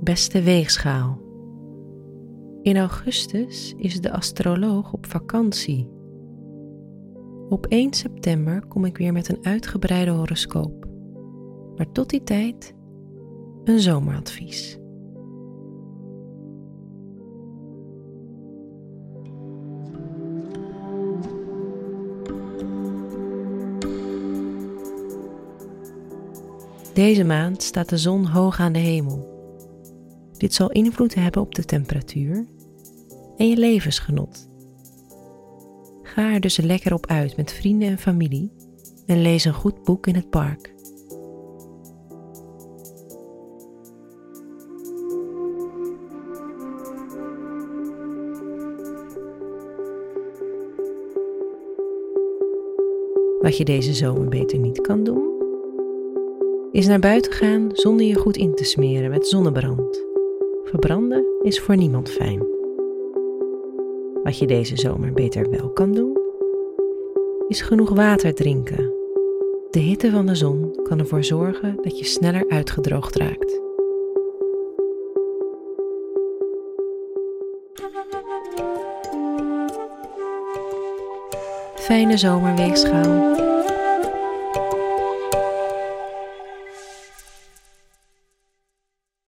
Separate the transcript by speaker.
Speaker 1: Beste weegschaal. In augustus is de astroloog op vakantie. Op 1 september kom ik weer met een uitgebreide horoscoop. Maar tot die tijd een zomeradvies. Deze maand staat de zon hoog aan de hemel. Dit zal invloed hebben op de temperatuur en je levensgenot. Ga er dus lekker op uit met vrienden en familie en lees een goed boek in het park. Wat je deze zomer beter niet kan doen, is naar buiten gaan zonder je goed in te smeren met zonnebrand. Verbranden is voor niemand fijn. Wat je deze zomer beter wel kan doen, is genoeg water drinken. De hitte van de zon kan ervoor zorgen dat je sneller uitgedroogd raakt. Fijne zomerweegschaal.